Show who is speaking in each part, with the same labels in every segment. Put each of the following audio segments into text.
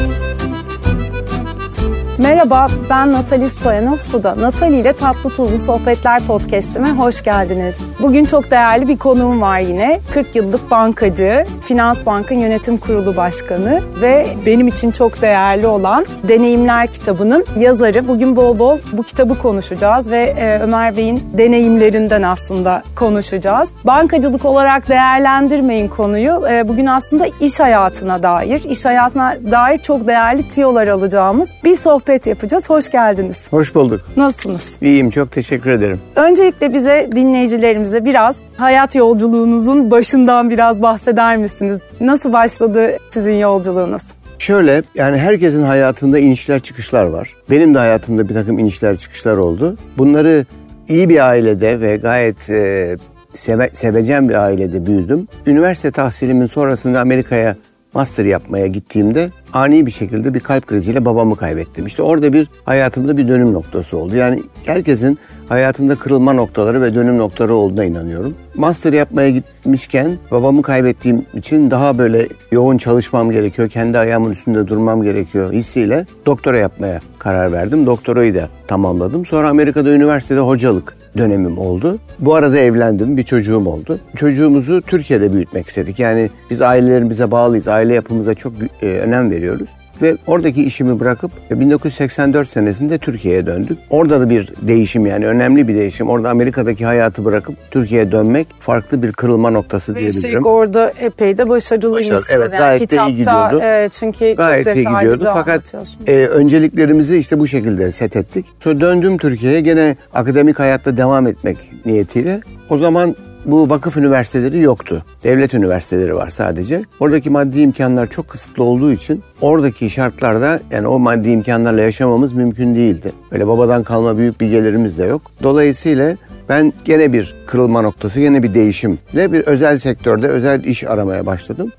Speaker 1: Música Merhaba, ben Natali Stoyanov Suda. Natali ile Tatlı Tuzlu Sohbetler podcast'ime hoş geldiniz. Bugün çok değerli bir konuğum var yine. 40 yıllık bankacı, Finans Bank'ın yönetim kurulu başkanı ve benim için çok değerli olan Deneyimler kitabının yazarı. Bugün bol bol bu kitabı konuşacağız ve e, Ömer Bey'in deneyimlerinden aslında konuşacağız. Bankacılık olarak değerlendirmeyin konuyu. E, bugün aslında iş hayatına dair, iş hayatına dair çok değerli tiyolar alacağımız bir sohbet sohbet yapacağız. Hoş geldiniz.
Speaker 2: Hoş bulduk.
Speaker 1: Nasılsınız?
Speaker 2: İyiyim, çok teşekkür ederim.
Speaker 1: Öncelikle bize, dinleyicilerimize biraz hayat yolculuğunuzun başından biraz bahseder misiniz? Nasıl başladı sizin yolculuğunuz?
Speaker 2: Şöyle yani herkesin hayatında inişler çıkışlar var. Benim de hayatımda bir takım inişler çıkışlar oldu. Bunları iyi bir ailede ve gayet e, seve, sevecen bir ailede büyüdüm. Üniversite tahsilimin sonrasında Amerika'ya master yapmaya gittiğimde ani bir şekilde bir kalp kriziyle babamı kaybettim. İşte orada bir hayatımda bir dönüm noktası oldu. Yani herkesin hayatında kırılma noktaları ve dönüm noktaları olduğuna inanıyorum. Master yapmaya gitmişken babamı kaybettiğim için daha böyle yoğun çalışmam gerekiyor. Kendi ayağımın üstünde durmam gerekiyor hissiyle doktora yapmaya karar verdim. Doktorayı da tamamladım. Sonra Amerika'da üniversitede hocalık dönemim oldu. Bu arada evlendim, bir çocuğum oldu. Çocuğumuzu Türkiye'de büyütmek istedik. Yani biz ailelerimize bağlıyız, aile yapımıza çok e, önem veriyoruz. Ve oradaki işimi bırakıp 1984 e, senesinde Türkiye'ye döndük. Orada da bir değişim yani önemli bir değişim. Orada Amerika'daki hayatı bırakıp Türkiye'ye dönmek farklı bir kırılma noktası diyebilirim. Üstelik
Speaker 1: orada epey de başarılıymışsınız.
Speaker 2: Başarılı, evet yani gayet kitapta, de iyi gidiyordu.
Speaker 1: E, çünkü
Speaker 2: gayet çok de iyi gidiyordu. Fakat e, önceliklerimizi işte bu şekilde set ettik. Sonra döndüm Türkiye'ye gene akademik hayatta devam etmek niyetiyle. O zaman bu vakıf üniversiteleri yoktu. Devlet üniversiteleri var sadece. Oradaki maddi imkanlar çok kısıtlı olduğu için oradaki şartlarda yani o maddi imkanlarla yaşamamız mümkün değildi. Böyle babadan kalma büyük bir gelirimiz de yok. Dolayısıyla ben gene bir kırılma noktası, gene bir değişimle bir özel sektörde özel iş aramaya başladım.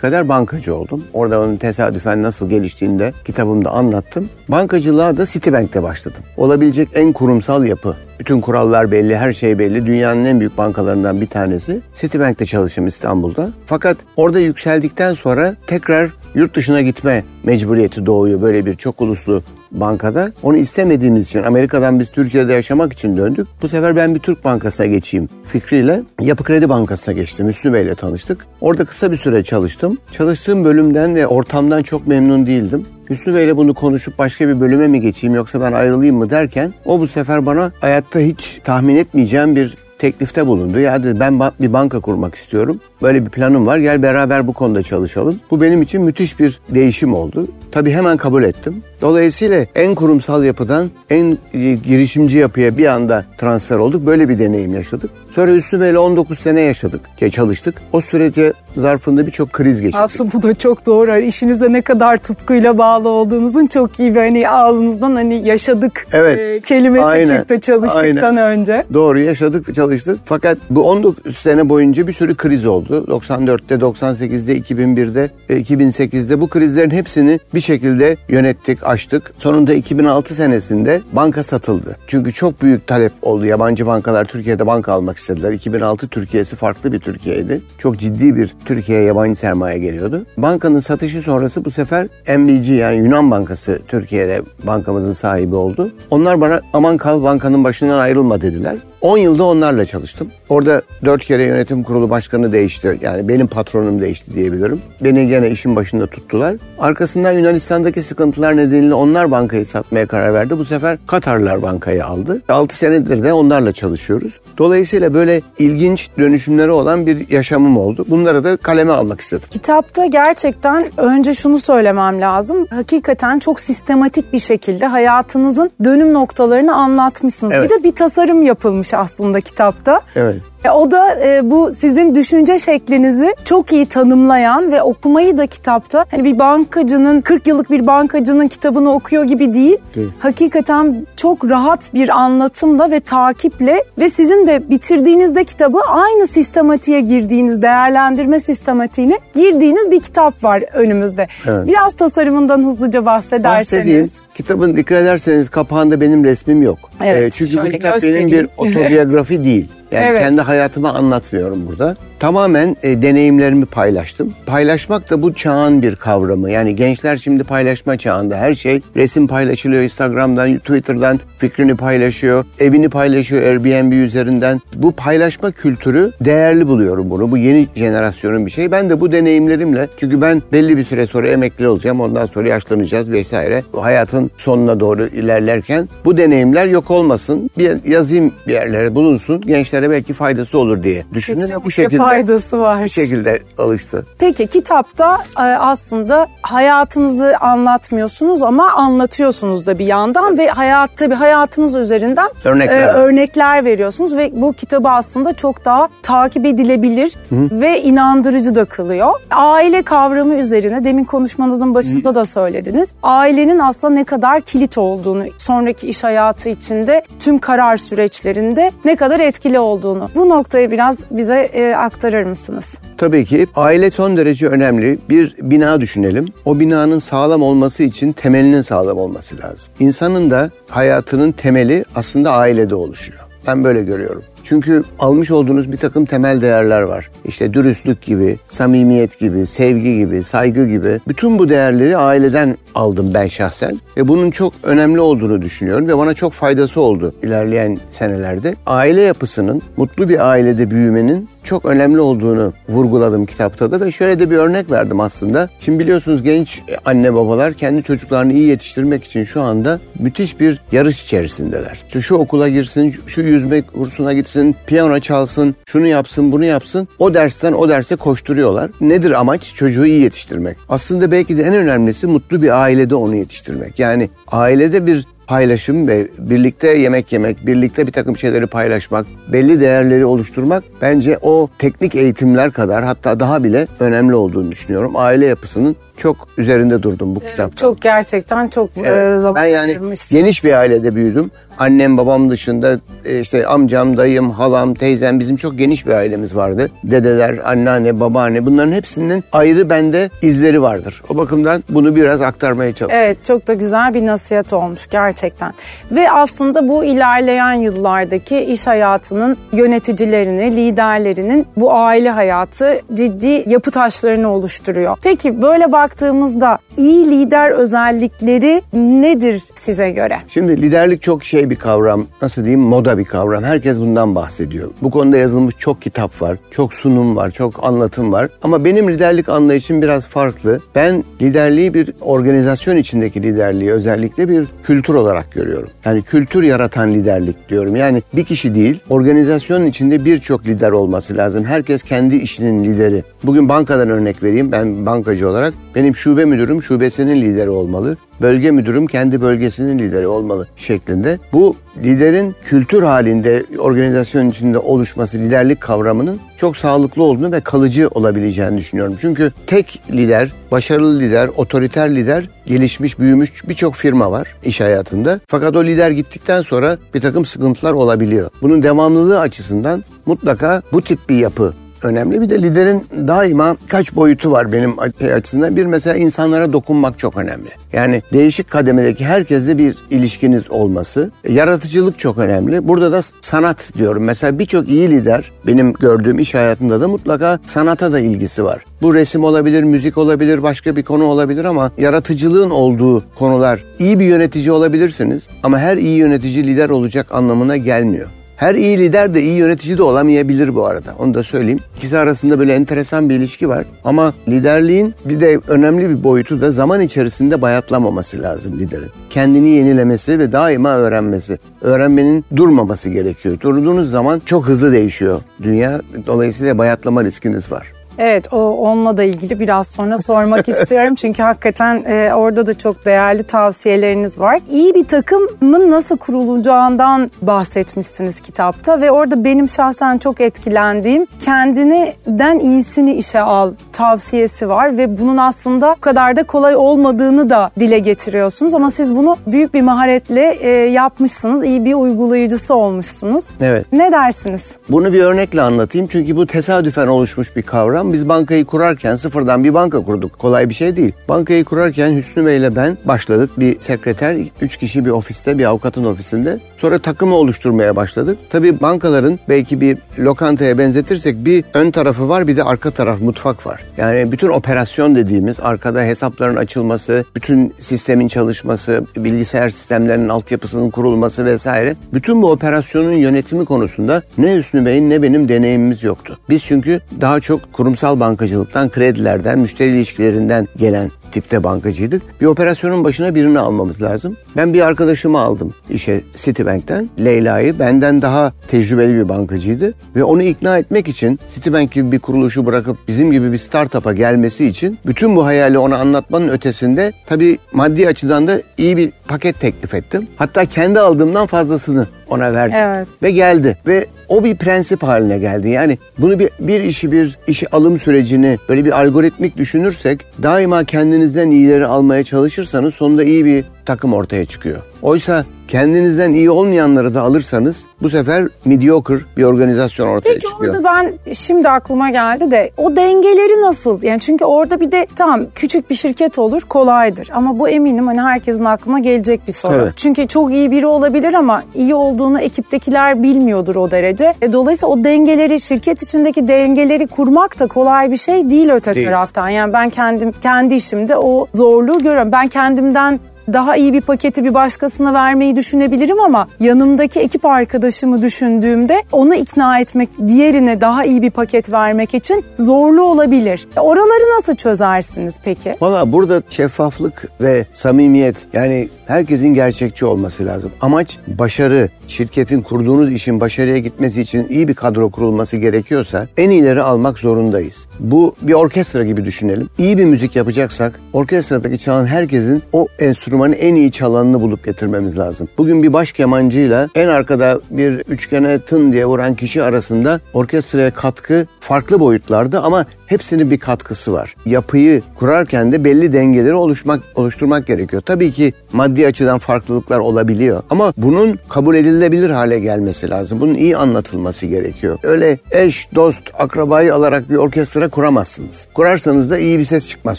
Speaker 2: Kadar bankacı oldum. Orada onun tesadüfen nasıl geliştiğini de kitabımda anlattım. Bankacılığa da Citibank'te başladım. Olabilecek en kurumsal yapı. Bütün kurallar belli, her şey belli. Dünyanın en büyük bankalarından bir tanesi. Citibank'te çalıştım İstanbul'da. Fakat orada yükseldikten sonra tekrar yurt dışına gitme mecburiyeti doğuyor böyle bir çok uluslu bankada. Onu istemediğimiz için Amerika'dan biz Türkiye'de yaşamak için döndük. Bu sefer ben bir Türk bankasına geçeyim fikriyle Yapı Kredi Bankası'na geçtim. Hüsnü Bey'le tanıştık. Orada kısa bir süre çalıştım. Çalıştığım bölümden ve ortamdan çok memnun değildim. Hüsnü Bey'le bunu konuşup başka bir bölüme mi geçeyim yoksa ben ayrılayım mı derken o bu sefer bana hayatta hiç tahmin etmeyeceğim bir teklifte bulundu. Ya dedi ben bir banka kurmak istiyorum. Böyle bir planım var. Gel beraber bu konuda çalışalım. Bu benim için müthiş bir değişim oldu. Tabii hemen kabul ettim. Dolayısıyla en kurumsal yapıdan en e, girişimci yapıya bir anda transfer olduk. Böyle bir deneyim yaşadık. Sonra Üstü Bey'le 19 sene yaşadık, çalıştık. O sürece zarfında birçok kriz geçirdik.
Speaker 1: Aslında bu da çok doğru. İşinize ne kadar tutkuyla bağlı olduğunuzun çok iyi bir hani ağzınızdan hani yaşadık evet, e, kelimesi aynen, çıktı çalıştıktan aynen. önce.
Speaker 2: Doğru yaşadık, çalıştık. Fakat bu 19 sene boyunca bir sürü kriz oldu. 94'te, 98'de, 2001'de, 2008'de bu krizlerin hepsini bir şekilde yönettik, açtık. Sonunda 2006 senesinde banka satıldı. Çünkü çok büyük talep oldu. Yabancı bankalar Türkiye'de banka almak istediler. 2006 Türkiye'si farklı bir Türkiye'ydi. Çok ciddi bir Türkiye'ye yabancı sermaye geliyordu. Bankanın satışı sonrası bu sefer MBG yani Yunan Bankası Türkiye'de bankamızın sahibi oldu. Onlar bana aman kal bankanın başından ayrılma dediler. 10 yılda onlarla çalıştım. Orada 4 kere yönetim kurulu başkanı değişti. Yani benim patronum değişti diyebilirim. Beni gene işin başında tuttular. Arkasından Yunanistan'daki sıkıntılar nedeniyle onlar bankayı satmaya karar verdi. Bu sefer Katarlar bankayı aldı. 6 senedir de onlarla çalışıyoruz. Dolayısıyla böyle ilginç dönüşümleri olan bir yaşamım oldu. Bunları da kaleme almak istedim.
Speaker 1: Kitapta gerçekten önce şunu söylemem lazım. Hakikaten çok sistematik bir şekilde hayatınızın dönüm noktalarını anlatmışsınız. Evet. Bir de bir tasarım yapılmış aslında kitapta.
Speaker 2: Evet.
Speaker 1: E, o da e, bu sizin düşünce şeklinizi çok iyi tanımlayan ve okumayı da kitapta hani bir bankacının 40 yıllık bir bankacının kitabını okuyor gibi değil. değil. Hakikaten çok rahat bir anlatımla ve takiple ve sizin de bitirdiğinizde kitabı aynı sistematiğe girdiğiniz değerlendirme sistematiğine girdiğiniz bir kitap var önümüzde. Evet. Biraz tasarımından hızlıca bahsederseniz. Bahsedeyim.
Speaker 2: Kitabın dikkat ederseniz kapağında benim resmim yok. Evet, ee, çünkü bu kitap benim bir otobiyografi değil. Yani evet. kendi hayatımı anlatmıyorum burada. Tamamen e, deneyimlerimi paylaştım. Paylaşmak da bu çağın bir kavramı. Yani gençler şimdi paylaşma çağında. Her şey resim paylaşılıyor Instagram'dan, Twitter'dan fikrini paylaşıyor. Evini paylaşıyor Airbnb üzerinden. Bu paylaşma kültürü değerli buluyorum bunu. Bu yeni jenerasyonun bir şey. Ben de bu deneyimlerimle çünkü ben belli bir süre sonra emekli olacağım. Ondan sonra yaşlanacağız vesaire. Hayatın sonuna doğru ilerlerken bu deneyimler yok olmasın. Bir yazayım bir yerlere bulunsun. Gençlere belki faydası olur diye düşünün. Bu şekilde
Speaker 1: faydası var.
Speaker 2: Bu şekilde alıştı.
Speaker 1: Peki kitapta e, aslında hayatınızı anlatmıyorsunuz ama anlatıyorsunuz da bir yandan ve hayat tabii hayatınız üzerinden
Speaker 2: örnekler, e,
Speaker 1: örnekler veriyorsunuz ve bu kitabı aslında çok daha takip edilebilir Hı. ve inandırıcı da kılıyor. Aile kavramı üzerine demin konuşmanızın başında Hı. da söylediniz. Ailenin aslında ne kadar kilit olduğunu, sonraki iş hayatı içinde tüm karar süreçlerinde ne kadar etkili olduğunu. Bu noktayı biraz bize e, aktarır mısınız?
Speaker 2: Tabii ki aile son derece önemli. Bir bina düşünelim. O binanın sağlam olması için temelinin sağlam olması lazım. İnsanın da hayatının temeli aslında ailede oluşuyor. Ben böyle görüyorum. Çünkü almış olduğunuz bir takım temel değerler var. İşte dürüstlük gibi, samimiyet gibi, sevgi gibi, saygı gibi. Bütün bu değerleri aileden aldım ben şahsen. Ve bunun çok önemli olduğunu düşünüyorum ve bana çok faydası oldu ilerleyen senelerde. Aile yapısının, mutlu bir ailede büyümenin çok önemli olduğunu vurguladım kitapta da ve şöyle de bir örnek verdim aslında. Şimdi biliyorsunuz genç anne babalar kendi çocuklarını iyi yetiştirmek için şu anda müthiş bir yarış içerisindeler. İşte şu okula girsin, şu yüzme kursuna gitsin, piyano çalsın, şunu yapsın, bunu yapsın. O dersten o derse koşturuyorlar. Nedir amaç? Çocuğu iyi yetiştirmek. Aslında belki de en önemlisi mutlu bir ailede onu yetiştirmek. Yani ailede bir paylaşım ve birlikte yemek yemek, birlikte bir takım şeyleri paylaşmak, belli değerleri oluşturmak bence o teknik eğitimler kadar hatta daha bile önemli olduğunu düşünüyorum. Aile yapısının çok üzerinde durdum bu evet, kitapta.
Speaker 1: Çok gerçekten çok evet,
Speaker 2: zaman Ben yani geniş bir ailede büyüdüm. Annem babam dışında e, işte amcam, dayım, halam, teyzem bizim çok geniş bir ailemiz vardı. Dedeler, anneanne, babaanne bunların hepsinin ayrı bende izleri vardır. O bakımdan bunu biraz aktarmaya çalıştım.
Speaker 1: Evet çok da güzel bir nasihat olmuş gerçekten. Ve aslında bu ilerleyen yıllardaki iş hayatının yöneticilerini, liderlerinin bu aile hayatı ciddi yapı taşlarını oluşturuyor. Peki böyle baktığımızda iyi lider özellikleri nedir size göre?
Speaker 2: Şimdi liderlik çok şey bir kavram, nasıl diyeyim moda bir kavram. Herkes bundan bahsediyor. Bu konuda yazılmış çok kitap var, çok sunum var, çok anlatım var. Ama benim liderlik anlayışım biraz farklı. Ben liderliği bir organizasyon içindeki liderliği özellikle bir kültür olarak görüyorum. Yani kültür yaratan liderlik diyorum. Yani bir kişi değil, organizasyonun içinde birçok lider olması lazım. Herkes kendi işinin lideri. Bugün bankadan örnek vereyim. Ben bankacı olarak benim şube müdürüm şubesinin lideri olmalı bölge müdürüm kendi bölgesinin lideri olmalı şeklinde. Bu liderin kültür halinde organizasyon içinde oluşması liderlik kavramının çok sağlıklı olduğunu ve kalıcı olabileceğini düşünüyorum. Çünkü tek lider, başarılı lider, otoriter lider gelişmiş, büyümüş birçok firma var iş hayatında. Fakat o lider gittikten sonra bir takım sıkıntılar olabiliyor. Bunun devamlılığı açısından mutlaka bu tip bir yapı önemli. Bir de liderin daima kaç boyutu var benim açısından. Bir mesela insanlara dokunmak çok önemli. Yani değişik kademedeki herkesle bir ilişkiniz olması. Yaratıcılık çok önemli. Burada da sanat diyorum. Mesela birçok iyi lider benim gördüğüm iş hayatında da mutlaka sanata da ilgisi var. Bu resim olabilir, müzik olabilir, başka bir konu olabilir ama yaratıcılığın olduğu konular iyi bir yönetici olabilirsiniz ama her iyi yönetici lider olacak anlamına gelmiyor. Her iyi lider de iyi yönetici de olamayabilir bu arada. Onu da söyleyeyim. İkisi arasında böyle enteresan bir ilişki var. Ama liderliğin bir de önemli bir boyutu da zaman içerisinde bayatlamaması lazım liderin. Kendini yenilemesi ve daima öğrenmesi. Öğrenmenin durmaması gerekiyor. Durduğunuz zaman çok hızlı değişiyor dünya. Dolayısıyla bayatlama riskiniz var.
Speaker 1: Evet o onunla da ilgili biraz sonra sormak istiyorum. Çünkü hakikaten e, orada da çok değerli tavsiyeleriniz var. İyi bir takımın nasıl kurulacağından bahsetmişsiniz kitapta ve orada benim şahsen çok etkilendiğim kendinden iyisini işe al tavsiyesi var ve bunun aslında bu kadar da kolay olmadığını da dile getiriyorsunuz ama siz bunu büyük bir maharetle e, yapmışsınız. İyi bir uygulayıcısı olmuşsunuz.
Speaker 2: Evet.
Speaker 1: Ne dersiniz?
Speaker 2: Bunu bir örnekle anlatayım çünkü bu tesadüfen oluşmuş bir kavram Ama biz bankayı kurarken sıfırdan bir banka kurduk. Kolay bir şey değil. Bankayı kurarken Hüsnü Bey ile ben başladık. Bir sekreter, üç kişi bir ofiste, bir avukatın ofisinde. Sonra takımı oluşturmaya başladık. Tabii bankaların belki bir lokantaya benzetirsek bir ön tarafı var bir de arka taraf mutfak var. Yani bütün operasyon dediğimiz arkada hesapların açılması, bütün sistemin çalışması, bilgisayar sistemlerinin altyapısının kurulması vesaire. Bütün bu operasyonun yönetimi konusunda ne Hüsnü Bey'in ne benim deneyimimiz yoktu. Biz çünkü daha çok kurumsal bankacılıktan, kredilerden, müşteri ilişkilerinden gelen tipte bankacıydık. Bir operasyonun başına birini almamız lazım. Ben bir arkadaşımı aldım işe Citibank'ten. Leyla'yı benden daha tecrübeli bir bankacıydı. Ve onu ikna etmek için Citibank gibi bir kuruluşu bırakıp bizim gibi bir startup'a gelmesi için bütün bu hayali ona anlatmanın ötesinde tabii maddi açıdan da iyi bir paket teklif ettim. Hatta kendi aldığımdan fazlasını ona verdim. Evet. Ve geldi. Ve o bir prensip haline geldi. Yani bunu bir, bir işi bir işi alım sürecini böyle bir algoritmik düşünürsek daima kendinizden iyileri almaya çalışırsanız sonunda iyi bir takım ortaya çıkıyor. Oysa kendinizden iyi olmayanları da alırsanız bu sefer mediocre bir organizasyon ortaya
Speaker 1: Peki
Speaker 2: çıkıyor.
Speaker 1: Peki orada ben şimdi aklıma geldi de o dengeleri nasıl? Yani çünkü orada bir de tamam küçük bir şirket olur kolaydır ama bu eminim hani herkesin aklına gelecek bir soru. Evet. Çünkü çok iyi biri olabilir ama iyi olduğunu ekiptekiler bilmiyordur o derece. E, dolayısıyla o dengeleri şirket içindeki dengeleri kurmak da kolay bir şey değil öte değil. taraftan. Yani ben kendim kendi işimde o zorluğu görüyorum. Ben kendimden daha iyi bir paketi bir başkasına vermeyi düşünebilirim ama yanımdaki ekip arkadaşımı düşündüğümde onu ikna etmek, diğerine daha iyi bir paket vermek için zorlu olabilir. E, oraları nasıl çözersiniz peki?
Speaker 2: Valla burada şeffaflık ve samimiyet yani herkesin gerçekçi olması lazım. Amaç başarı, şirketin kurduğunuz işin başarıya gitmesi için iyi bir kadro kurulması gerekiyorsa en iyileri almak zorundayız. Bu bir orkestra gibi düşünelim. İyi bir müzik yapacaksak orkestradaki çalan herkesin o enstrümanı enstrümanın en iyi çalanını bulup getirmemiz lazım. Bugün bir baş kemancıyla en arkada bir üçgene tın diye vuran kişi arasında orkestraya katkı farklı boyutlarda ama hepsinin bir katkısı var. Yapıyı kurarken de belli dengeleri oluşmak oluşturmak gerekiyor. Tabii ki maddi açıdan farklılıklar olabiliyor ama bunun kabul edilebilir hale gelmesi lazım. Bunun iyi anlatılması gerekiyor. Öyle eş, dost, akrabayı alarak bir orkestra kuramazsınız. Kurarsanız da iyi bir ses çıkmaz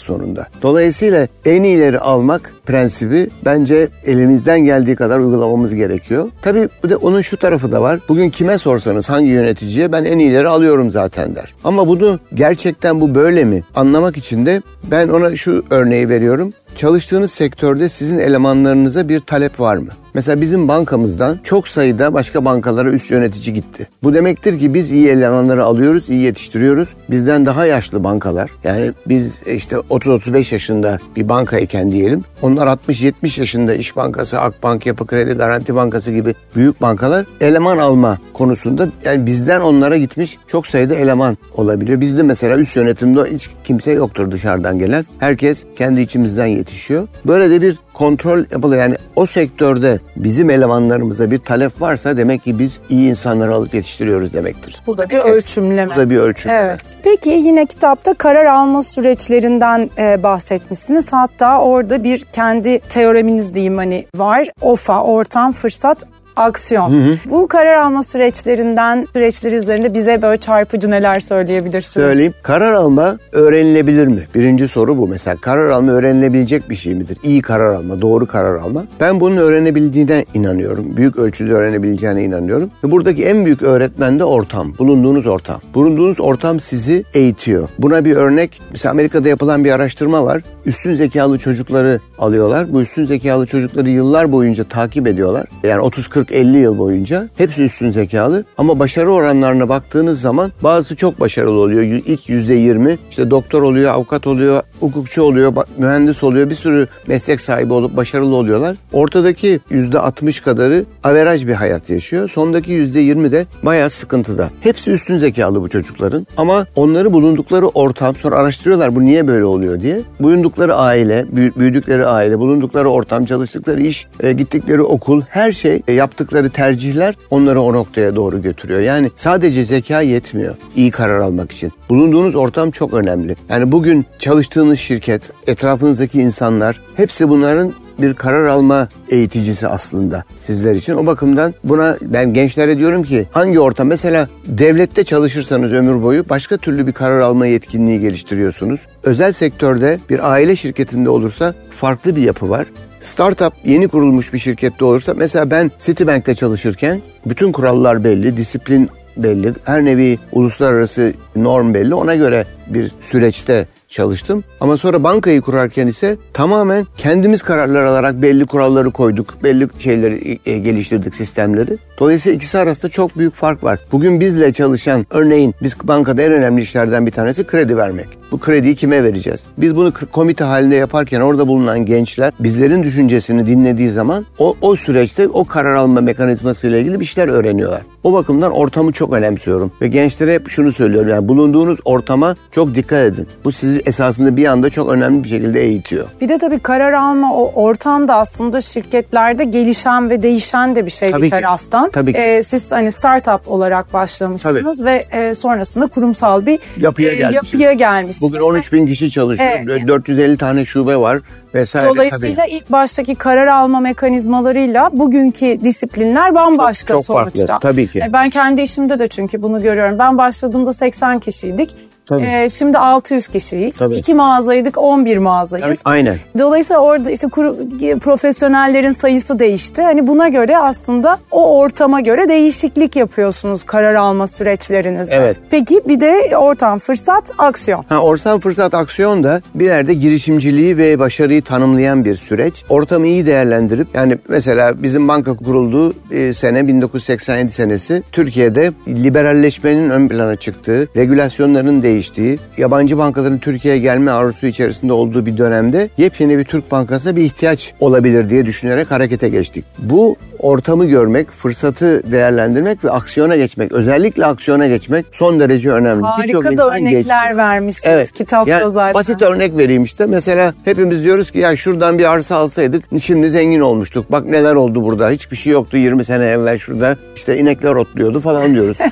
Speaker 2: sonunda. Dolayısıyla en iyileri almak prensibi bence elimizden geldiği kadar uygulamamız gerekiyor. Tabii bu da onun şu tarafı da var. Bugün kime sorsanız hangi yöneticiye ben en iyileri alıyorum zaten der. Ama bunu gerçekten bu böyle mi anlamak için de ben ona şu örneği veriyorum. Çalıştığınız sektörde sizin elemanlarınıza bir talep var mı? Mesela bizim bankamızdan çok sayıda başka bankalara üst yönetici gitti. Bu demektir ki biz iyi elemanları alıyoruz, iyi yetiştiriyoruz. Bizden daha yaşlı bankalar yani biz işte 30-35 yaşında bir bankayken diyelim. Onlar 60-70 yaşında İş Bankası, Akbank, Yapı Kredi, Garanti Bankası gibi büyük bankalar eleman alma konusunda yani bizden onlara gitmiş çok sayıda eleman olabiliyor. Bizde mesela üst yönetimde hiç kimse yoktur dışarıdan gelen. Herkes kendi içimizden yetişiyor. Böyle de bir kontrol yapılıyor. Yani o sektörde bizim elemanlarımıza bir talep varsa demek ki biz iyi insanları alıp yetiştiriyoruz demektir.
Speaker 1: Bu da bir ölçümleme.
Speaker 2: Bu da bir ölçümleme.
Speaker 1: Evet. Peki yine kitapta karar alma süreçlerinden e, bahsetmişsiniz. Hatta orada bir kendi teoreminiz diyeyim hani var. OFA, ortam, fırsat, aksiyon. Hı hı. Bu karar alma süreçlerinden, süreçleri üzerinde bize böyle çarpıcı neler söyleyebilirsiniz?
Speaker 2: Söyleyeyim. Karar alma öğrenilebilir mi? Birinci soru bu mesela. Karar alma öğrenilebilecek bir şey midir? İyi karar alma, doğru karar alma. Ben bunun öğrenebildiğine inanıyorum. Büyük ölçüde öğrenebileceğine inanıyorum. Ve buradaki en büyük öğretmen de ortam. Bulunduğunuz ortam. Bulunduğunuz ortam sizi eğitiyor. Buna bir örnek, mesela Amerika'da yapılan bir araştırma var. Üstün zekalı çocukları alıyorlar. Bu üstün zekalı çocukları yıllar boyunca takip ediyorlar. Yani 30-40 40-50 yıl boyunca hepsi üstün zekalı ama başarı oranlarına baktığınız zaman bazısı çok başarılı oluyor. İlk %20 işte doktor oluyor, avukat oluyor, hukukçu oluyor, mühendis oluyor. Bir sürü meslek sahibi olup başarılı oluyorlar. Ortadaki %60 kadarı averaj bir hayat yaşıyor. Sondaki %20 de bayağı sıkıntıda. Hepsi üstün zekalı bu çocukların ama onları bulundukları ortam sonra araştırıyorlar bu niye böyle oluyor diye. Bulundukları aile, büyüdükleri aile, bulundukları ortam, çalıştıkları iş, e, gittikleri okul her şey e, yaptığı yaptıkları tercihler onları o noktaya doğru götürüyor. Yani sadece zeka yetmiyor iyi karar almak için. Bulunduğunuz ortam çok önemli. Yani bugün çalıştığınız şirket, etrafınızdaki insanlar hepsi bunların bir karar alma eğiticisi aslında sizler için. O bakımdan buna ben gençlere diyorum ki hangi ortam mesela devlette çalışırsanız ömür boyu başka türlü bir karar alma yetkinliği geliştiriyorsunuz. Özel sektörde bir aile şirketinde olursa farklı bir yapı var. Startup yeni kurulmuş bir şirkette olursa mesela ben Citibank'te çalışırken bütün kurallar belli, disiplin belli, her nevi uluslararası norm belli. Ona göre bir süreçte çalıştım. Ama sonra bankayı kurarken ise tamamen kendimiz kararlar alarak belli kuralları koyduk. Belli şeyleri e, geliştirdik sistemleri. Dolayısıyla ikisi arasında çok büyük fark var. Bugün bizle çalışan örneğin biz bankada en önemli işlerden bir tanesi kredi vermek. Bu krediyi kime vereceğiz? Biz bunu komite halinde yaparken orada bulunan gençler bizlerin düşüncesini dinlediği zaman o, o süreçte o karar alma mekanizması ile ilgili bir şeyler öğreniyorlar. O bakımdan ortamı çok önemsiyorum ve gençlere hep şunu söylüyorum yani bulunduğunuz ortama çok dikkat edin. Bu sizi esasında bir anda çok önemli bir şekilde eğitiyor.
Speaker 1: Bir de tabii karar alma o ortamda aslında şirketlerde gelişen ve değişen de bir şey tabii bir taraftan. Ki. Tabii ki. Ee, siz hani startup olarak başlamışsınız tabii. ve e, sonrasında kurumsal bir
Speaker 2: yapıya, e,
Speaker 1: yapıya gelmişsiniz.
Speaker 2: Bugün 13 bin kişi çalışıyor. Evet. 450 tane şube var vesaire.
Speaker 1: Dolayısıyla tabii. ilk baştaki karar alma mekanizmalarıyla bugünkü disiplinler bambaşka çok, çok sonuçta.
Speaker 2: Farklı, tabii ki.
Speaker 1: E, ben kendi işimde de çünkü bunu görüyorum. Ben başladığımda 80 kişiydik. Tabii. Ee, şimdi 600 kişiyiz. Tabii. İki mağazaydık 11 mağazayız. Tabii.
Speaker 2: Aynen.
Speaker 1: Dolayısıyla orada işte kuru, profesyonellerin sayısı değişti. Hani buna göre aslında o ortama göre değişiklik yapıyorsunuz karar alma süreçlerinizde.
Speaker 2: Evet.
Speaker 1: Peki bir de ortam, fırsat, aksiyon.
Speaker 2: Ha, ortam, fırsat, aksiyon da bir yerde girişimciliği ve başarıyı tanımlayan bir süreç. Ortamı iyi değerlendirip yani mesela bizim banka kurulduğu e, sene 1987 senesi Türkiye'de liberalleşmenin ön plana çıktığı, regülasyonların değiştiği değiştiği, yabancı bankaların Türkiye'ye gelme arzusu içerisinde olduğu bir dönemde yepyeni bir Türk bankasına bir ihtiyaç olabilir diye düşünerek harekete geçtik. Bu ortamı görmek, fırsatı değerlendirmek ve aksiyona geçmek, özellikle aksiyona geçmek son derece önemli.
Speaker 1: Harika Birçok da örnekler geçmiyor. vermişsiniz evet. kitapta yani zaten.
Speaker 2: Basit örnek vereyim işte. Mesela hepimiz diyoruz ki ya şuradan bir arsa alsaydık şimdi zengin olmuştuk. Bak neler oldu burada. Hiçbir şey yoktu 20 sene evvel şurada. İşte inekler otluyordu falan diyoruz.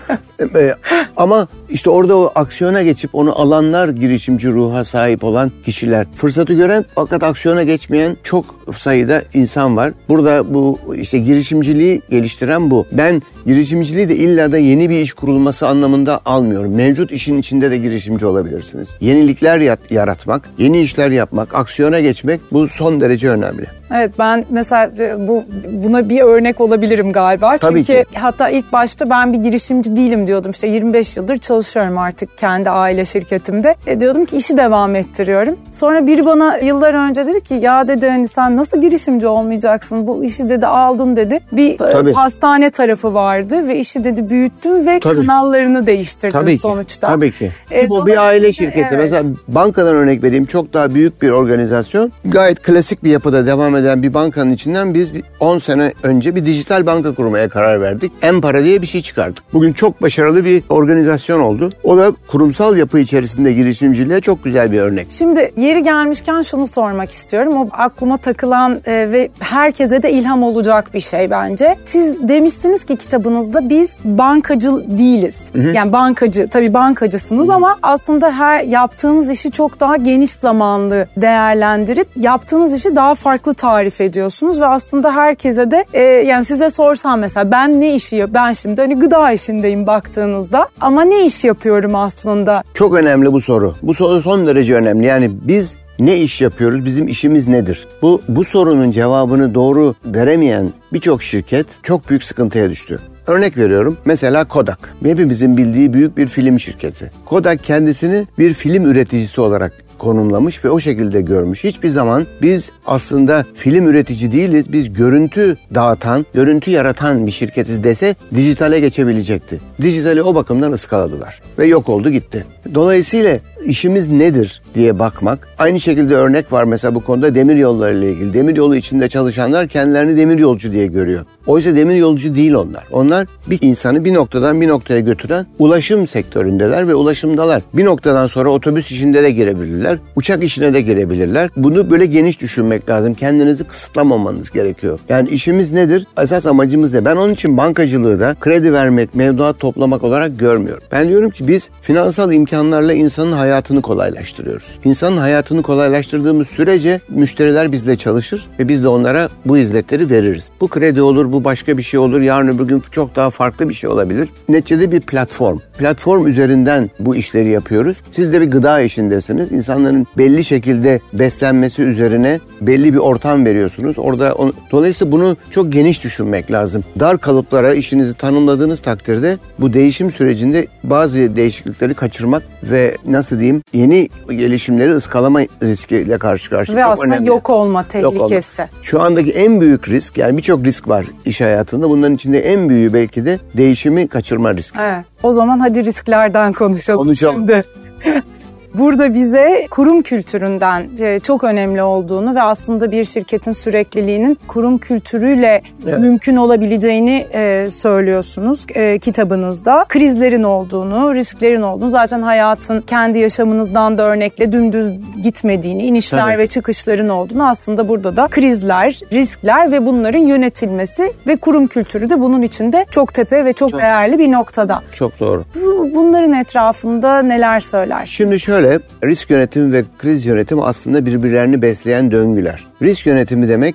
Speaker 2: E, ama işte orada o aksiyona geçip onu alanlar girişimci ruha sahip olan kişiler. Fırsatı gören fakat aksiyona geçmeyen çok sayıda insan var. Burada bu işte girişimciliği geliştiren bu. Ben girişimciliği de illa da yeni bir iş kurulması anlamında almıyorum. Mevcut işin içinde de girişimci olabilirsiniz. Yenilikler yaratmak, yeni işler yapmak, aksiyona geçmek bu son derece önemli.
Speaker 1: Evet ben mesela e, bu buna bir örnek olabilirim galiba. Tabii Çünkü ki. hatta ilk başta ben bir girişimci değilim diyordum. İşte 25 yıldır çalışıyorum artık kendi aile şirketimde. E diyordum ki işi devam ettiriyorum. Sonra biri bana yıllar önce dedi ki ya dedi hani sen nasıl girişimci olmayacaksın? Bu işi dedi aldın dedi. Bir e, Tabii. hastane tarafı vardı ve işi dedi büyüttün ve Tabii. kanallarını değiştirdin Tabii sonuçta.
Speaker 2: Tabii ki. E, bu bir aile şirketi. Evet. Mesela bankadan örnek vereyim. Çok daha büyük bir organizasyon. Gayet klasik bir yapıda devam eden bir bankanın içinden biz 10 sene önce bir dijital banka kurmaya karar verdik. Empara diye bir şey çıkardık. Bugün çok başarılı bir organizasyon oldu. O da kurumsal yapı içerisinde girişimciliğe çok güzel bir örnek.
Speaker 1: Şimdi yeri gelmişken şunu sormak istiyorum. O aklıma takılan e, ve herkese de ilham olacak bir şey bence. Siz demişsiniz ki kitabınızda biz bankacı değiliz. Hı hı. Yani bankacı, tabii bankacısınız hı. ama aslında her yaptığınız işi çok daha geniş zamanlı değerlendirip yaptığınız işi daha farklı tarif ediyorsunuz ve aslında herkese de e, yani size sorsam mesela ben ne işi ben şimdi hani gıda işindeyim baktığınızda ama ne iş yapıyorum aslında?
Speaker 2: Çok önemli bu soru. Bu soru son derece önemli. Yani biz ne iş yapıyoruz? Bizim işimiz nedir? Bu bu sorunun cevabını doğru veremeyen birçok şirket çok büyük sıkıntıya düştü. Örnek veriyorum. Mesela Kodak. Hepimizin bildiği büyük bir film şirketi. Kodak kendisini bir film üreticisi olarak konumlamış ve o şekilde görmüş. Hiçbir zaman biz aslında film üretici değiliz. Biz görüntü dağıtan, görüntü yaratan bir şirketiz dese dijitale geçebilecekti. Dijitali o bakımdan ıskaladılar ve yok oldu gitti. Dolayısıyla işimiz nedir diye bakmak. Aynı şekilde örnek var mesela bu konuda demir yolları ile ilgili. Demir yolu içinde çalışanlar kendilerini demir yolcu diye görüyor. Oysa demir yolcu değil onlar. Onlar bir insanı bir noktadan bir noktaya götüren ulaşım sektöründeler ve ulaşımdalar. Bir noktadan sonra otobüs işinde de girebilirler girebilirler. Uçak işine de girebilirler. Bunu böyle geniş düşünmek lazım. Kendinizi kısıtlamamanız gerekiyor. Yani işimiz nedir? Esas amacımız ne? Ben onun için bankacılığı da kredi vermek, mevduat toplamak olarak görmüyorum. Ben diyorum ki biz finansal imkanlarla insanın hayatını kolaylaştırıyoruz. İnsanın hayatını kolaylaştırdığımız sürece müşteriler bizle çalışır ve biz de onlara bu hizmetleri veririz. Bu kredi olur, bu başka bir şey olur, yarın öbür gün çok daha farklı bir şey olabilir. Neticede bir platform. Platform üzerinden bu işleri yapıyoruz. Siz de bir gıda işindesiniz. İnsanların belli şekilde beslenmesi üzerine belli bir ortam veriyorsunuz. Orada on, dolayısıyla bunu çok geniş düşünmek lazım. Dar kalıplara işinizi tanımladığınız takdirde bu değişim sürecinde bazı değişiklikleri kaçırmak ve nasıl diyeyim yeni gelişimleri ıskalama riskiyle karşı karşıya
Speaker 1: ve
Speaker 2: çok
Speaker 1: aslında
Speaker 2: önemli.
Speaker 1: yok olma tehlikesi.
Speaker 2: Yok olma. Şu andaki en büyük risk yani birçok risk var iş hayatında. Bunların içinde en büyüğü belki de değişimi kaçırma riski.
Speaker 1: Evet. O zaman hadi risklerden konuşalım,
Speaker 2: Konuşalım.
Speaker 1: şimdi. Burada bize kurum kültüründen e, çok önemli olduğunu ve aslında bir şirketin sürekliliğinin kurum kültürüyle
Speaker 2: Evet.
Speaker 1: mümkün olabileceğini e, söylüyorsunuz e, kitabınızda. Krizlerin olduğunu, risklerin olduğunu zaten hayatın kendi yaşamınızdan da örnekle dümdüz gitmediğini, inişler
Speaker 2: Tabii.
Speaker 1: ve çıkışların olduğunu aslında burada da krizler, riskler ve bunların yönetilmesi ve kurum kültürü de bunun içinde çok tepe ve çok,
Speaker 2: Çok.
Speaker 1: değerli bir noktada.
Speaker 2: Çok doğru.
Speaker 1: Bu- Bunların etrafında neler söyler?
Speaker 2: Şimdi şöyle risk yönetimi ve kriz yönetimi aslında birbirlerini besleyen döngüler. Risk yönetimi demek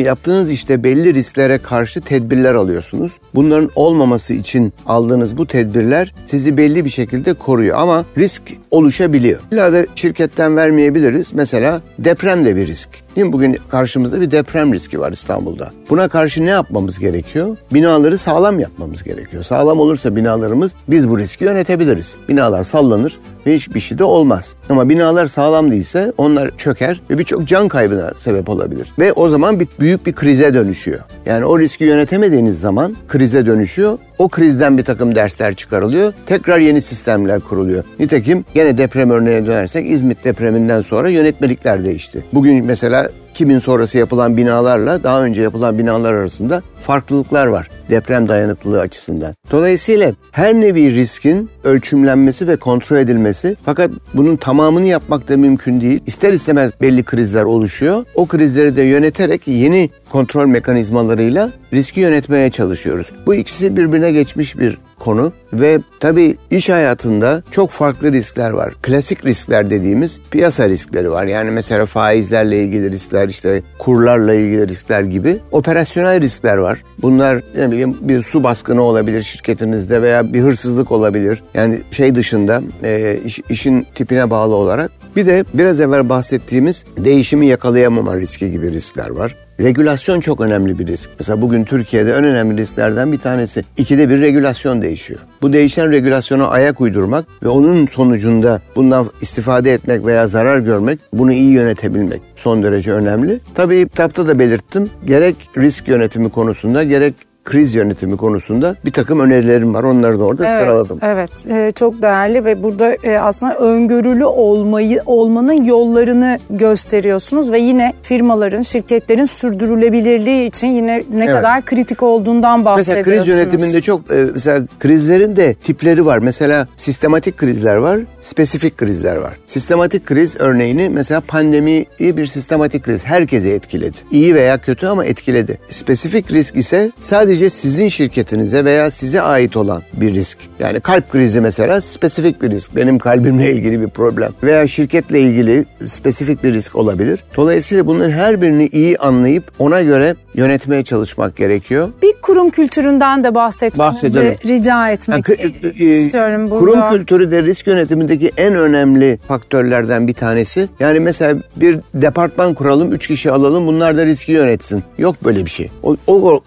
Speaker 2: yaptığınız işte belli risklere karşı tedbirler alıyorsunuz. Bunların olmaması için aldığınız bu tedbirler sizi belli bir şekilde koruyor ama risk oluşabiliyor. İlla da şirketten vermeyebiliriz. Mesela deprem de bir risk. Değil mi? Bugün karşımızda bir deprem riski var İstanbul'da. Buna karşı ne yapmamız gerekiyor? Binaları sağlam yapmamız gerekiyor. Sağlam olursa binalarımız biz bu riski yönetebiliriz. Binalar sallanır ve hiçbir şey de olmaz. Ama binalar sağlam değilse onlar çöker ve birçok can kaybına sebep olabilir. Ve o zaman bir, büyük bir krize dönüşüyor. Yani o riski yönetemediğiniz zaman krize dönüşüyor. O krizden bir takım dersler çıkarılıyor. Tekrar yeni sistemler kuruluyor. Nitekim gene deprem örneğine dönersek İzmit depreminden sonra yönetmelikler değişti. Bugün mesela 2000 sonrası yapılan binalarla daha önce yapılan binalar arasında farklılıklar var deprem dayanıklılığı açısından. Dolayısıyla her nevi riskin ölçümlenmesi ve kontrol edilmesi fakat bunun tamamını yapmak da mümkün değil. İster istemez belli krizler oluşuyor. O krizleri de yöneterek yeni kontrol mekanizmalarıyla riski yönetmeye çalışıyoruz. Bu ikisi birbirine geçmiş bir konu ve tabii iş hayatında çok farklı riskler var. Klasik riskler dediğimiz piyasa riskleri var. Yani mesela faizlerle ilgili riskler, işte kurlarla ilgili riskler gibi. Operasyonel riskler var. Bunlar ne bileyim bir su baskını olabilir şirketinizde veya bir hırsızlık olabilir. Yani şey dışında e, iş- işin tipine bağlı olarak. Bir de biraz evvel bahsettiğimiz değişimi yakalayamama riski gibi riskler var. Regülasyon çok önemli bir risk. Mesela bugün Türkiye'de en önemli risklerden bir tanesi. ikide bir regülasyon değişiyor. Bu değişen regülasyona ayak uydurmak ve onun sonucunda bundan istifade etmek veya zarar görmek, bunu iyi yönetebilmek son derece önemli. Tabii kitapta da belirttim. Gerek risk yönetimi konusunda gerek kriz yönetimi konusunda bir takım önerilerim var. Onları da orada sıraladım.
Speaker 1: Evet, e, çok değerli ve burada e, aslında öngörülü olmayı olmanın yollarını gösteriyorsunuz ve yine firmaların, şirketlerin sürdürülebilirliği için yine ne
Speaker 2: Evet.
Speaker 1: kadar kritik olduğundan
Speaker 2: Mesela
Speaker 1: bahsediyorsunuz.
Speaker 2: kriz yönetiminde çok e, mesela krizlerin de tipleri var. Mesela sistematik krizler var, spesifik krizler var. Sistematik kriz örneğini mesela pandemiyi bir sistematik kriz herkese etkiledi. İyi veya kötü ama etkiledi. Spesifik risk ise sadece sizin şirketinize veya size ait olan bir risk. Yani kalp krizi mesela spesifik bir risk. Benim kalbimle ilgili bir problem. Veya şirketle ilgili spesifik bir risk olabilir. Dolayısıyla bunların her birini iyi anlayıp ona göre yönetmeye çalışmak gerekiyor.
Speaker 1: Bir kurum kültüründen de bahsetmenizi
Speaker 2: Bahsedelim.
Speaker 1: rica etmek
Speaker 2: Yani kı- e,
Speaker 1: istiyorum burada.
Speaker 2: Kurum kültürü de risk yönetimindeki en önemli faktörlerden bir tanesi. Yani mesela bir departman kuralım, üç kişi alalım bunlar da riski yönetsin. Yok böyle bir şey. O, o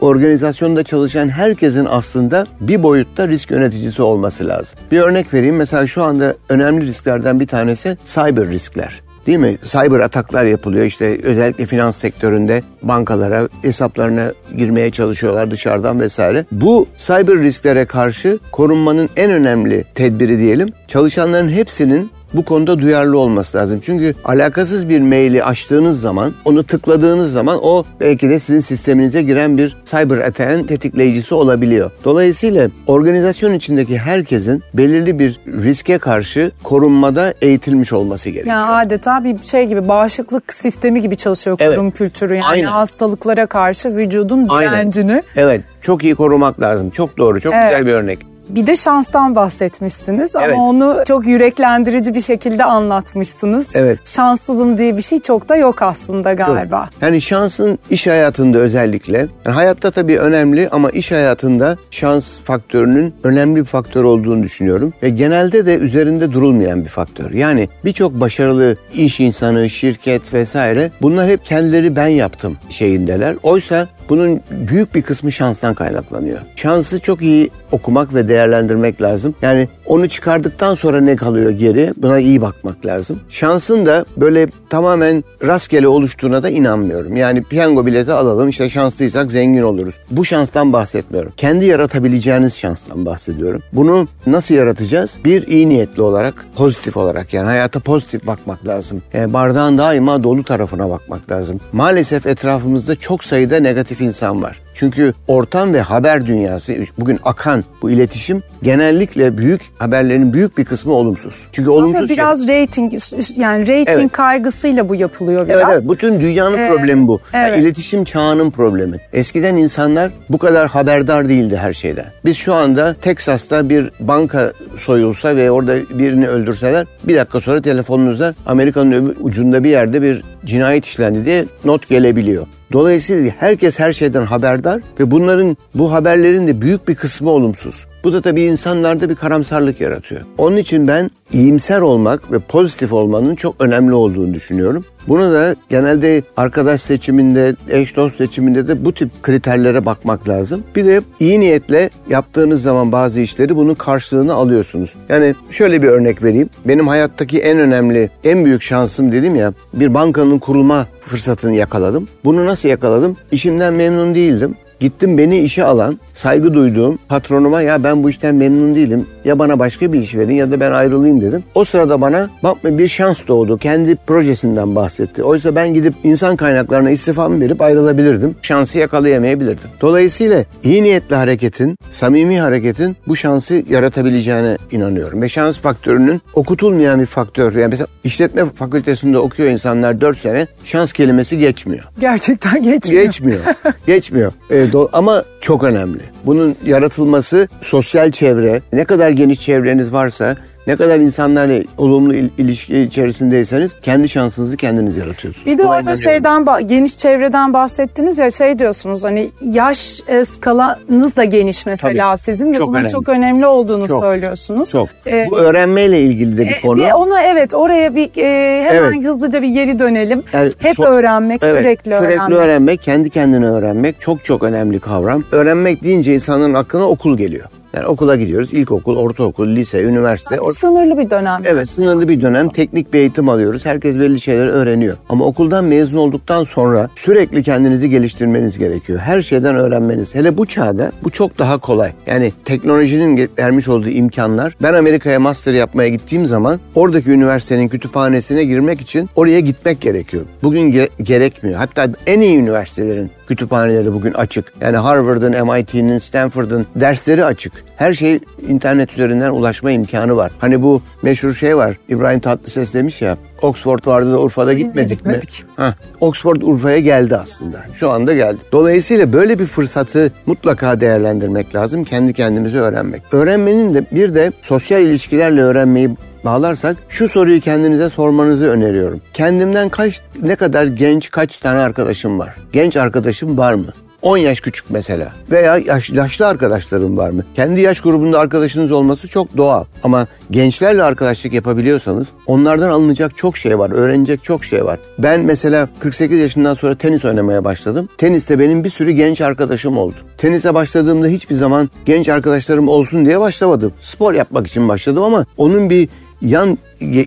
Speaker 2: organizasyonda çalışan herkesin aslında bir boyutta risk yöneticisi olması lazım. Bir örnek vereyim. Mesela şu anda önemli risklerden bir tanesi cyber riskler. Değil mi? Cyber ataklar yapılıyor işte özellikle finans sektöründe bankalara hesaplarına girmeye çalışıyorlar dışarıdan vesaire. Bu cyber risklere karşı korunmanın en önemli tedbiri diyelim çalışanların hepsinin bu konuda duyarlı olması lazım. Çünkü alakasız bir maili açtığınız zaman, onu tıkladığınız zaman o belki de sizin sisteminize giren bir cyber attack'ın tetikleyicisi olabiliyor. Dolayısıyla organizasyon içindeki herkesin belirli bir riske karşı korunmada eğitilmiş olması gerekiyor.
Speaker 1: Yani adeta bir şey gibi bağışıklık sistemi gibi çalışıyor kurum evet. kültürü. Yani Aynen. hastalıklara karşı vücudun direncini.
Speaker 2: Evet çok iyi korumak lazım. Çok doğru çok evet. güzel bir örnek.
Speaker 1: Bir de şanstan bahsetmişsiniz ama evet. onu çok yüreklendirici bir şekilde anlatmışsınız. Evet. Şanssızım diye bir şey çok da yok aslında galiba. Yok.
Speaker 2: Yani şansın iş hayatında özellikle, yani hayatta tabii önemli ama iş hayatında şans faktörünün önemli bir faktör olduğunu düşünüyorum. Ve genelde de üzerinde durulmayan bir faktör. Yani birçok başarılı iş insanı, şirket vesaire bunlar hep kendileri ben yaptım şeyindeler. Oysa bunun büyük bir kısmı şanstan kaynaklanıyor. Şansı çok iyi okumak ve değerlendirmek lazım. Yani onu çıkardıktan sonra ne kalıyor geri? Buna iyi bakmak lazım. Şansın da böyle tamamen rastgele oluştuğuna da inanmıyorum. Yani piyango bileti alalım işte şanslıysak zengin oluruz. Bu şanstan bahsetmiyorum. Kendi yaratabileceğiniz şanstan bahsediyorum. Bunu nasıl yaratacağız? Bir iyi niyetli olarak, pozitif olarak yani hayata pozitif bakmak lazım. Yani bardağın daima dolu tarafına bakmak lazım. Maalesef etrafımızda çok sayıda negatif insan var. Çünkü ortam ve haber dünyası bugün akan bu iletişim genellikle büyük haberlerin büyük bir kısmı olumsuz. Çünkü olumsuz
Speaker 1: Aslında biraz şey... rating yani rating evet. kaygısıyla bu yapılıyor biraz.
Speaker 2: Evet, evet. bütün dünyanın ee, problemi bu. Evet. Yani iletişim çağının problemi. Eskiden insanlar bu kadar haberdar değildi her şeyden. Biz şu anda Teksas'ta bir banka soyulsa ve orada birini öldürseler bir dakika sonra telefonunuzda Amerika'nın ucunda bir yerde bir cinayet işlendi diye not gelebiliyor. Dolayısıyla herkes her şeyden haberdar ve bunların bu haberlerin de büyük bir kısmı olumsuz. Bu da tabii insanlarda bir karamsarlık yaratıyor. Onun için ben iyimser olmak ve pozitif olmanın çok önemli olduğunu düşünüyorum. Bunu da genelde arkadaş seçiminde, eş dost seçiminde de bu tip kriterlere bakmak lazım. Bir de iyi niyetle yaptığınız zaman bazı işleri bunun karşılığını alıyorsunuz. Yani şöyle bir örnek vereyim. Benim hayattaki en önemli, en büyük şansım dedim ya bir bankanın kurulma fırsatını yakaladım. Bunu nasıl yakaladım? İşimden memnun değildim. Gittim beni işe alan, saygı duyduğum patronuma ya ben bu işten memnun değilim. Ya bana başka bir iş verin ya da ben ayrılayım dedim. O sırada bana bak bir şans doğdu. Kendi projesinden bahsetti. Oysa ben gidip insan kaynaklarına istifamı verip ayrılabilirdim. Şansı yakalayamayabilirdim. Dolayısıyla iyi niyetli hareketin, samimi hareketin bu şansı yaratabileceğine inanıyorum. Ve şans faktörünün okutulmayan bir faktör. Yani mesela işletme fakültesinde okuyor insanlar 4 sene şans kelimesi geçmiyor.
Speaker 1: Gerçekten geçmiyor.
Speaker 2: Geçmiyor. geçmiyor. Ee, ama çok önemli. Bunun yaratılması sosyal çevre, ne kadar geniş çevreniz varsa ne kadar insanlarla olumlu il- ilişki içerisindeyseniz kendi şansınızı kendiniz yaratıyorsunuz.
Speaker 1: Bir de orada şeyden geniş çevreden bahsettiniz ya şey diyorsunuz hani yaş e, skalanız da geniş mesela Tabii. sizin ve bunun önemli. çok önemli olduğunu çok, söylüyorsunuz.
Speaker 2: Çok. Ee, Bu öğrenmeyle ilgili de bir e, konu.
Speaker 1: E, onu evet oraya bir e, hemen evet. hızlıca bir geri dönelim. Yani, Hep so- öğrenmek, evet, sürekli, öğrenmek.
Speaker 2: Sürekli öğrenmek, kendi kendine öğrenmek çok çok önemli kavram. Öğrenmek deyince insanın aklına okul geliyor. Yani okula gidiyoruz. İlkokul, ortaokul, lise, üniversite.
Speaker 1: Yani sınırlı bir dönem.
Speaker 2: Evet sınırlı bir dönem. Teknik bir eğitim alıyoruz. Herkes belli şeyler öğreniyor. Ama okuldan mezun olduktan sonra sürekli kendinizi geliştirmeniz gerekiyor. Her şeyden öğrenmeniz. Hele bu çağda bu çok daha kolay. Yani teknolojinin vermiş olduğu imkanlar. Ben Amerika'ya master yapmaya gittiğim zaman oradaki üniversitenin kütüphanesine girmek için oraya gitmek gerekiyor. Bugün ge- gerekmiyor. Hatta en iyi üniversitelerin kütüphaneleri bugün açık. Yani Harvard'ın, MIT'nin, Stanford'ın dersleri açık. Her şey internet üzerinden ulaşma imkanı var. Hani bu meşhur şey var. İbrahim Tatlıses demiş ya. Oxford vardı da Urfa'da gitmedik, gitmedik. mi? Heh, Oxford Urfa'ya geldi aslında. Şu anda geldi. Dolayısıyla böyle bir fırsatı mutlaka değerlendirmek lazım. Kendi kendinizi öğrenmek. Öğrenmenin de bir de sosyal ilişkilerle öğrenmeyi bağlarsak şu soruyu kendinize sormanızı öneriyorum. Kendimden kaç ne kadar genç kaç tane arkadaşım var? Genç arkadaşım var mı? 10 yaş küçük mesela. Veya yaş, yaşlı arkadaşlarım var mı? Kendi yaş grubunda arkadaşınız olması çok doğal. Ama gençlerle arkadaşlık yapabiliyorsanız onlardan alınacak çok şey var. Öğrenecek çok şey var. Ben mesela 48 yaşından sonra tenis oynamaya başladım. Teniste benim bir sürü genç arkadaşım oldu. Tenise başladığımda hiçbir zaman genç arkadaşlarım olsun diye başlamadım. Spor yapmak için başladım ama onun bir yan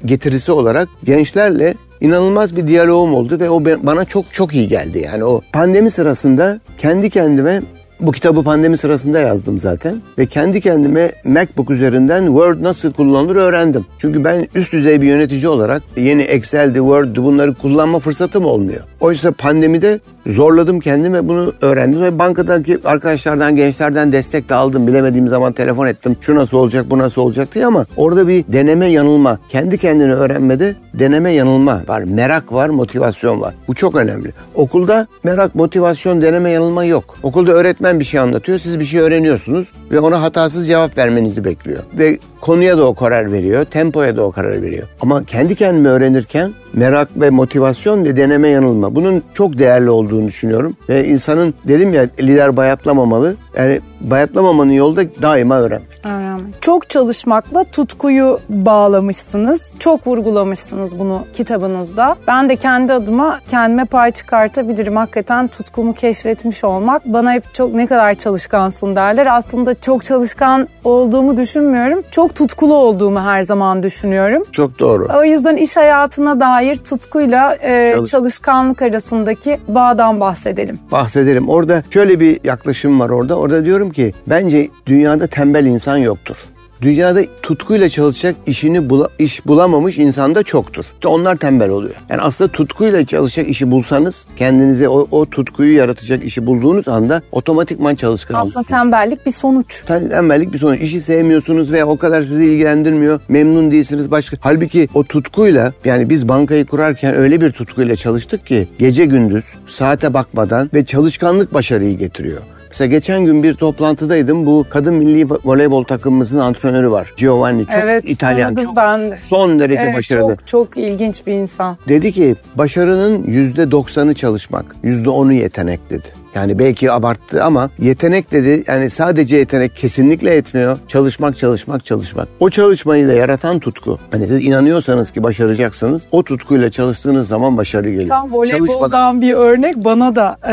Speaker 2: getirisi olarak gençlerle inanılmaz bir diyalogum oldu ve o bana çok çok iyi geldi. Yani o pandemi sırasında kendi kendime bu kitabı pandemi sırasında yazdım zaten. Ve kendi kendime MacBook üzerinden Word nasıl kullanılır öğrendim. Çünkü ben üst düzey bir yönetici olarak yeni Excel'di, Word'di bunları kullanma fırsatım olmuyor. Oysa pandemide zorladım kendimi bunu öğrendim ve bankadaki arkadaşlardan, gençlerden destek de aldım. Bilemediğim zaman telefon ettim. Şu nasıl olacak, bu nasıl olacak diye ama orada bir deneme yanılma. Kendi kendini öğrenmede deneme yanılma var. Merak var, motivasyon var. Bu çok önemli. Okulda merak, motivasyon, deneme yanılma yok. Okulda öğretmen bir şey anlatıyor. Siz bir şey öğreniyorsunuz ve ona hatasız cevap vermenizi bekliyor. Ve konuya da o karar veriyor, tempoya da o karar veriyor. Ama kendi kendime öğrenirken merak ve motivasyon ve deneme yanılma. Bunun çok değerli olduğunu düşünüyorum. Ve insanın dedim ya lider bayatlamamalı. Yani bayatlamamanın yolu da daima öğren.
Speaker 1: Öğrenmek. Çok çalışmakla tutkuyu bağlamışsınız. Çok vurgulamışsınız bunu kitabınızda. Ben de kendi adıma kendime pay çıkartabilirim. Hakikaten tutkumu keşfetmiş olmak. Bana hep çok ne kadar çalışkansın derler. Aslında çok çalışkan olduğumu düşünmüyorum. Çok tutkulu olduğumu her zaman düşünüyorum.
Speaker 2: Çok doğru.
Speaker 1: O yüzden iş hayatına dair tutkuyla e, Çalış. çalışkanlık arasındaki bağdan bahsedelim.
Speaker 2: Bahsedelim. Orada şöyle bir yaklaşım var orada. Orada diyorum ki bence dünyada tembel insan yoktur. Dünyada tutkuyla çalışacak işini bula, iş bulamamış insan da çoktur. İşte onlar tembel oluyor. Yani aslında tutkuyla çalışacak işi bulsanız kendinize o, o tutkuyu yaratacak işi bulduğunuz anda otomatikman çalışkan
Speaker 1: Aslında olursunuz. tembellik bir sonuç.
Speaker 2: Tembellik bir sonuç. İşi sevmiyorsunuz veya o kadar sizi ilgilendirmiyor. Memnun değilsiniz başka. Halbuki o tutkuyla yani biz bankayı kurarken öyle bir tutkuyla çalıştık ki gece gündüz saate bakmadan ve çalışkanlık başarıyı getiriyor. Mesela geçen gün bir toplantıdaydım. Bu kadın milli voleybol takımımızın antrenörü var. Giovanni çok evet, İtalyan. Çok ben. Son derece evet, başarılı.
Speaker 1: Çok, çok ilginç bir insan.
Speaker 2: Dedi ki başarının yüzde doksanı çalışmak, yüzde onu yetenek dedi. Yani belki abarttı ama yetenek dedi yani sadece yetenek kesinlikle etmiyor. Çalışmak, çalışmak, çalışmak. O çalışmayı da yaratan tutku. Hani siz inanıyorsanız ki başaracaksınız o tutkuyla çalıştığınız zaman başarı geliyor.
Speaker 1: Tam voleyboldan Çalışmak... bir örnek bana da e,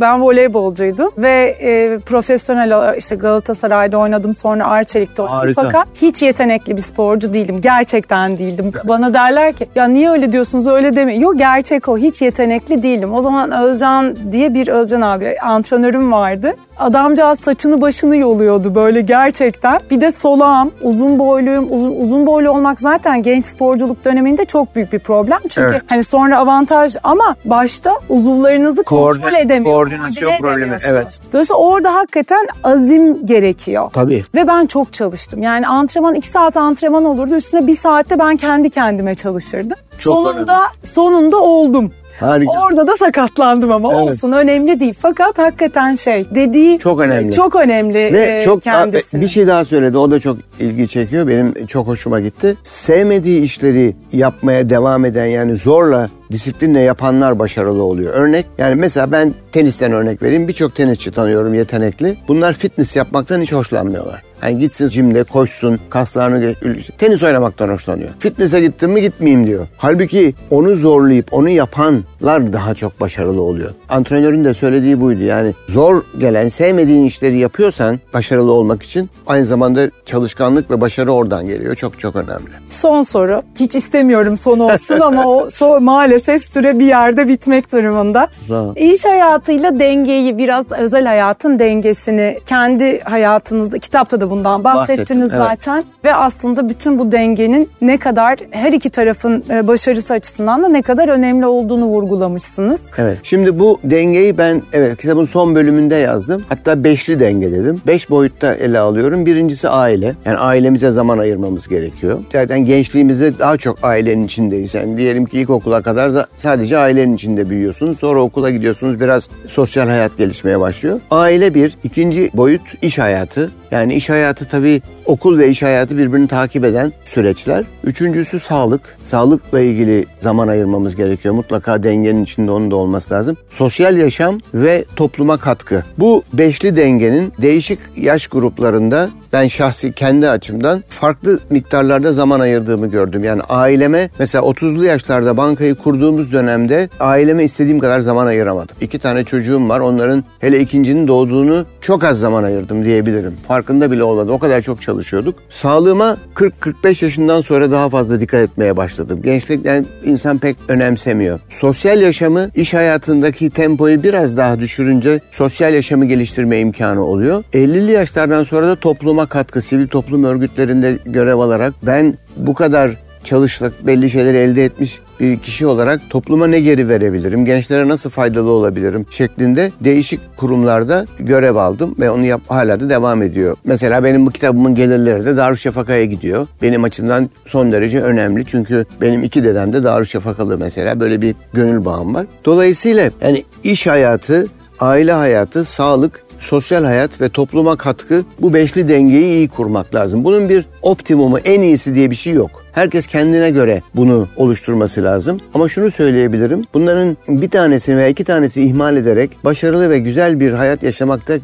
Speaker 1: ben voleybolcuydum ve e, profesyonel işte Galatasaray'da oynadım sonra Arçelik'te oynadım. Harika. Fakat hiç yetenekli bir sporcu değilim. Gerçekten değildim. Bana derler ki ya niye öyle diyorsunuz öyle deme. Yok gerçek o hiç yetenekli değilim. O zaman Özcan diye bir Özcan abi abi antrenörüm vardı. Adamcağız saçını başını yoluyordu böyle gerçekten. Bir de solağım, uzun boyluyum. Uzun, uzun boylu olmak zaten genç sporculuk döneminde çok büyük bir problem. Çünkü evet. hani sonra avantaj ama başta uzuvlarınızı Koordin, kontrol edemiyor.
Speaker 2: Koordinasyon problemi evet.
Speaker 1: Dolayısıyla orada hakikaten azim gerekiyor.
Speaker 2: Tabii.
Speaker 1: Ve ben çok çalıştım. Yani antrenman iki saat antrenman olurdu. Üstüne bir saatte ben kendi kendime çalışırdım. Çok sonunda önemli. sonunda oldum. Harika. Orada da sakatlandım ama evet. olsun önemli değil. Fakat hakikaten şey dediği çok önemli. Çok önemli Ve e, çok kendisi.
Speaker 2: Bir şey daha söyledi o da çok ilgi çekiyor. Benim çok hoşuma gitti. Sevmediği işleri yapmaya devam eden yani zorla disiplinle yapanlar başarılı oluyor. Örnek yani mesela ben tenisten örnek vereyim. Birçok tenisçi tanıyorum yetenekli. Bunlar fitness yapmaktan hiç hoşlanmıyorlar. Yani gitsin jimde koşsun, kaslarını tenis oynamaktan hoşlanıyor. Fitness'e gittim mi gitmeyeyim diyor. Halbuki onu zorlayıp onu yapanlar daha çok başarılı oluyor. Antrenörün de söylediği buydu. Yani zor gelen, sevmediğin işleri yapıyorsan başarılı olmak için aynı zamanda çalışkanlık ve başarı oradan geliyor. Çok çok önemli.
Speaker 1: Son soru. Hiç istemiyorum son olsun ama o so maalesef süre bir yerde bitmek durumunda. Sağ İş hayatıyla dengeyi biraz özel hayatın dengesini kendi hayatınızda kitapta da bundan bahsettiniz evet. zaten. Ve aslında bütün bu dengenin ne kadar her iki tarafın e, başarısı açısından da ne kadar önemli olduğunu vurgulamışsınız.
Speaker 2: Evet. Şimdi bu dengeyi ben evet kitabın son bölümünde yazdım. Hatta beşli denge dedim. Beş boyutta ele alıyorum. Birincisi aile. Yani ailemize zaman ayırmamız gerekiyor. Zaten gençliğimizde daha çok ailenin içindeyiz. Yani diyelim ki ilkokula kadar da sadece ailenin içinde büyüyorsunuz. Sonra okula gidiyorsunuz. Biraz sosyal hayat gelişmeye başlıyor. Aile bir. ikinci boyut iş hayatı. Yani iş hayatı tabii okul ve iş hayatı birbirini takip eden süreçler. Üçüncüsü sağlık. Sağlıkla ilgili zaman ayırmamız gerekiyor. Mutlaka dengenin içinde onun da olması lazım. Sosyal yaşam ve topluma katkı. Bu beşli dengenin değişik yaş gruplarında ben şahsi kendi açımdan farklı miktarlarda zaman ayırdığımı gördüm. Yani aileme mesela 30'lu yaşlarda bankayı kurduğumuz dönemde aileme istediğim kadar zaman ayıramadım. İki tane çocuğum var. Onların hele ikincinin doğduğunu çok az zaman ayırdım diyebilirim. Farkında bile olmadı. O kadar çok çalışıyorduk. Sağlığıma 40-45 yaşından sonra daha fazla dikkat etmeye başladım. Gençlik yani insan pek önemsemiyor. Sosyal yaşamı, iş hayatındaki tempoyu biraz daha düşürünce sosyal yaşamı geliştirme imkanı oluyor. 50'li yaşlardan sonra da topluma katkı, sivil toplum örgütlerinde görev alarak ben bu kadar çalıştık, belli şeyleri elde etmiş bir kişi olarak topluma ne geri verebilirim, gençlere nasıl faydalı olabilirim şeklinde değişik kurumlarda görev aldım ve onu yap, hala da devam ediyor. Mesela benim bu kitabımın gelirleri de Darüşşafaka'ya gidiyor. Benim açımdan son derece önemli çünkü benim iki dedem de Darüşşafakalı mesela böyle bir gönül bağım var. Dolayısıyla yani iş hayatı, aile hayatı, sağlık sosyal hayat ve topluma katkı bu beşli dengeyi iyi kurmak lazım. Bunun bir optimumu en iyisi diye bir şey yok. Herkes kendine göre bunu oluşturması lazım. Ama şunu söyleyebilirim. Bunların bir tanesini veya iki tanesi ihmal ederek başarılı ve güzel bir hayat yaşamakta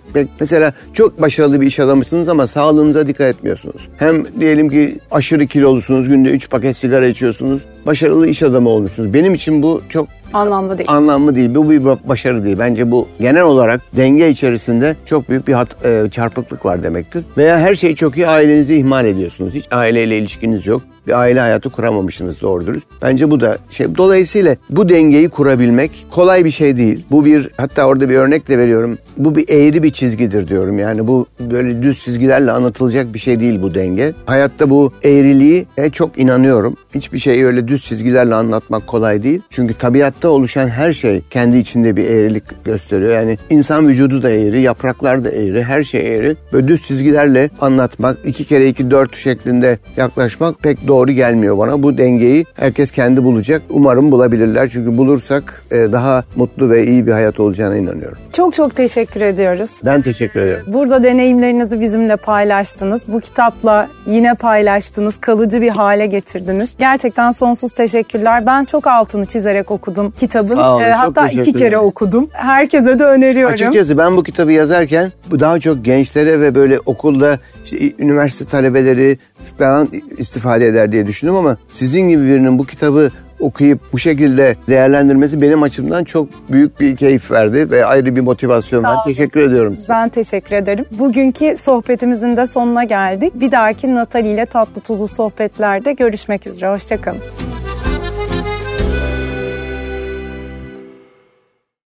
Speaker 2: mesela çok başarılı bir iş adamısınız ama sağlığınıza dikkat etmiyorsunuz. Hem diyelim ki aşırı kilolusunuz, günde 3 paket sigara içiyorsunuz. Başarılı iş adamı olmuşsunuz. Benim için bu çok
Speaker 1: Anlamlı değil.
Speaker 2: Anlamlı değil. Bu bir başarı değil. Bence bu genel olarak denge içerisinde çok büyük bir hat, e, çarpıklık var demektir. Veya her şeyi çok iyi ailenizi ihmal ediyorsunuz. Hiç aileyle ilişkiniz yok bir aile hayatı kuramamışsınız doğru dürüst. Bence bu da şey. Dolayısıyla bu dengeyi kurabilmek kolay bir şey değil. Bu bir hatta orada bir örnek de veriyorum. Bu bir eğri bir çizgidir diyorum. Yani bu böyle düz çizgilerle anlatılacak bir şey değil bu denge. Hayatta bu eğriliği e, çok inanıyorum. Hiçbir şeyi öyle düz çizgilerle anlatmak kolay değil. Çünkü tabiatta oluşan her şey kendi içinde bir eğrilik gösteriyor. Yani insan vücudu da eğri, yapraklar da eğri, her şey eğri. Böyle düz çizgilerle anlatmak, iki kere iki dört şeklinde yaklaşmak pek doğru doğru gelmiyor bana. Bu dengeyi herkes kendi bulacak. Umarım bulabilirler. Çünkü bulursak e, daha mutlu ve iyi bir hayat olacağına inanıyorum.
Speaker 1: Çok çok teşekkür ediyoruz.
Speaker 2: Ben teşekkür ederim.
Speaker 1: Burada deneyimlerinizi bizimle paylaştınız. Bu kitapla yine paylaştınız. Kalıcı bir hale getirdiniz. Gerçekten sonsuz teşekkürler. Ben çok altını çizerek okudum kitabın.
Speaker 2: Sağ olun,
Speaker 1: ee, hatta iki kere okudum. Herkese de öneriyorum.
Speaker 2: Açıkçası ben bu kitabı yazarken bu daha çok gençlere ve böyle okulda işte üniversite talebeleri falan istifade eder diye düşündüm ama sizin gibi birinin bu kitabı okuyup bu şekilde değerlendirmesi benim açımdan çok büyük bir keyif verdi ve ayrı bir motivasyon var. Teşekkür ediyorum size.
Speaker 1: Ben teşekkür ederim. Bugünkü sohbetimizin de sonuna geldik. Bir dahaki Natali ile tatlı tuzlu sohbetlerde görüşmek üzere. Hoşçakalın.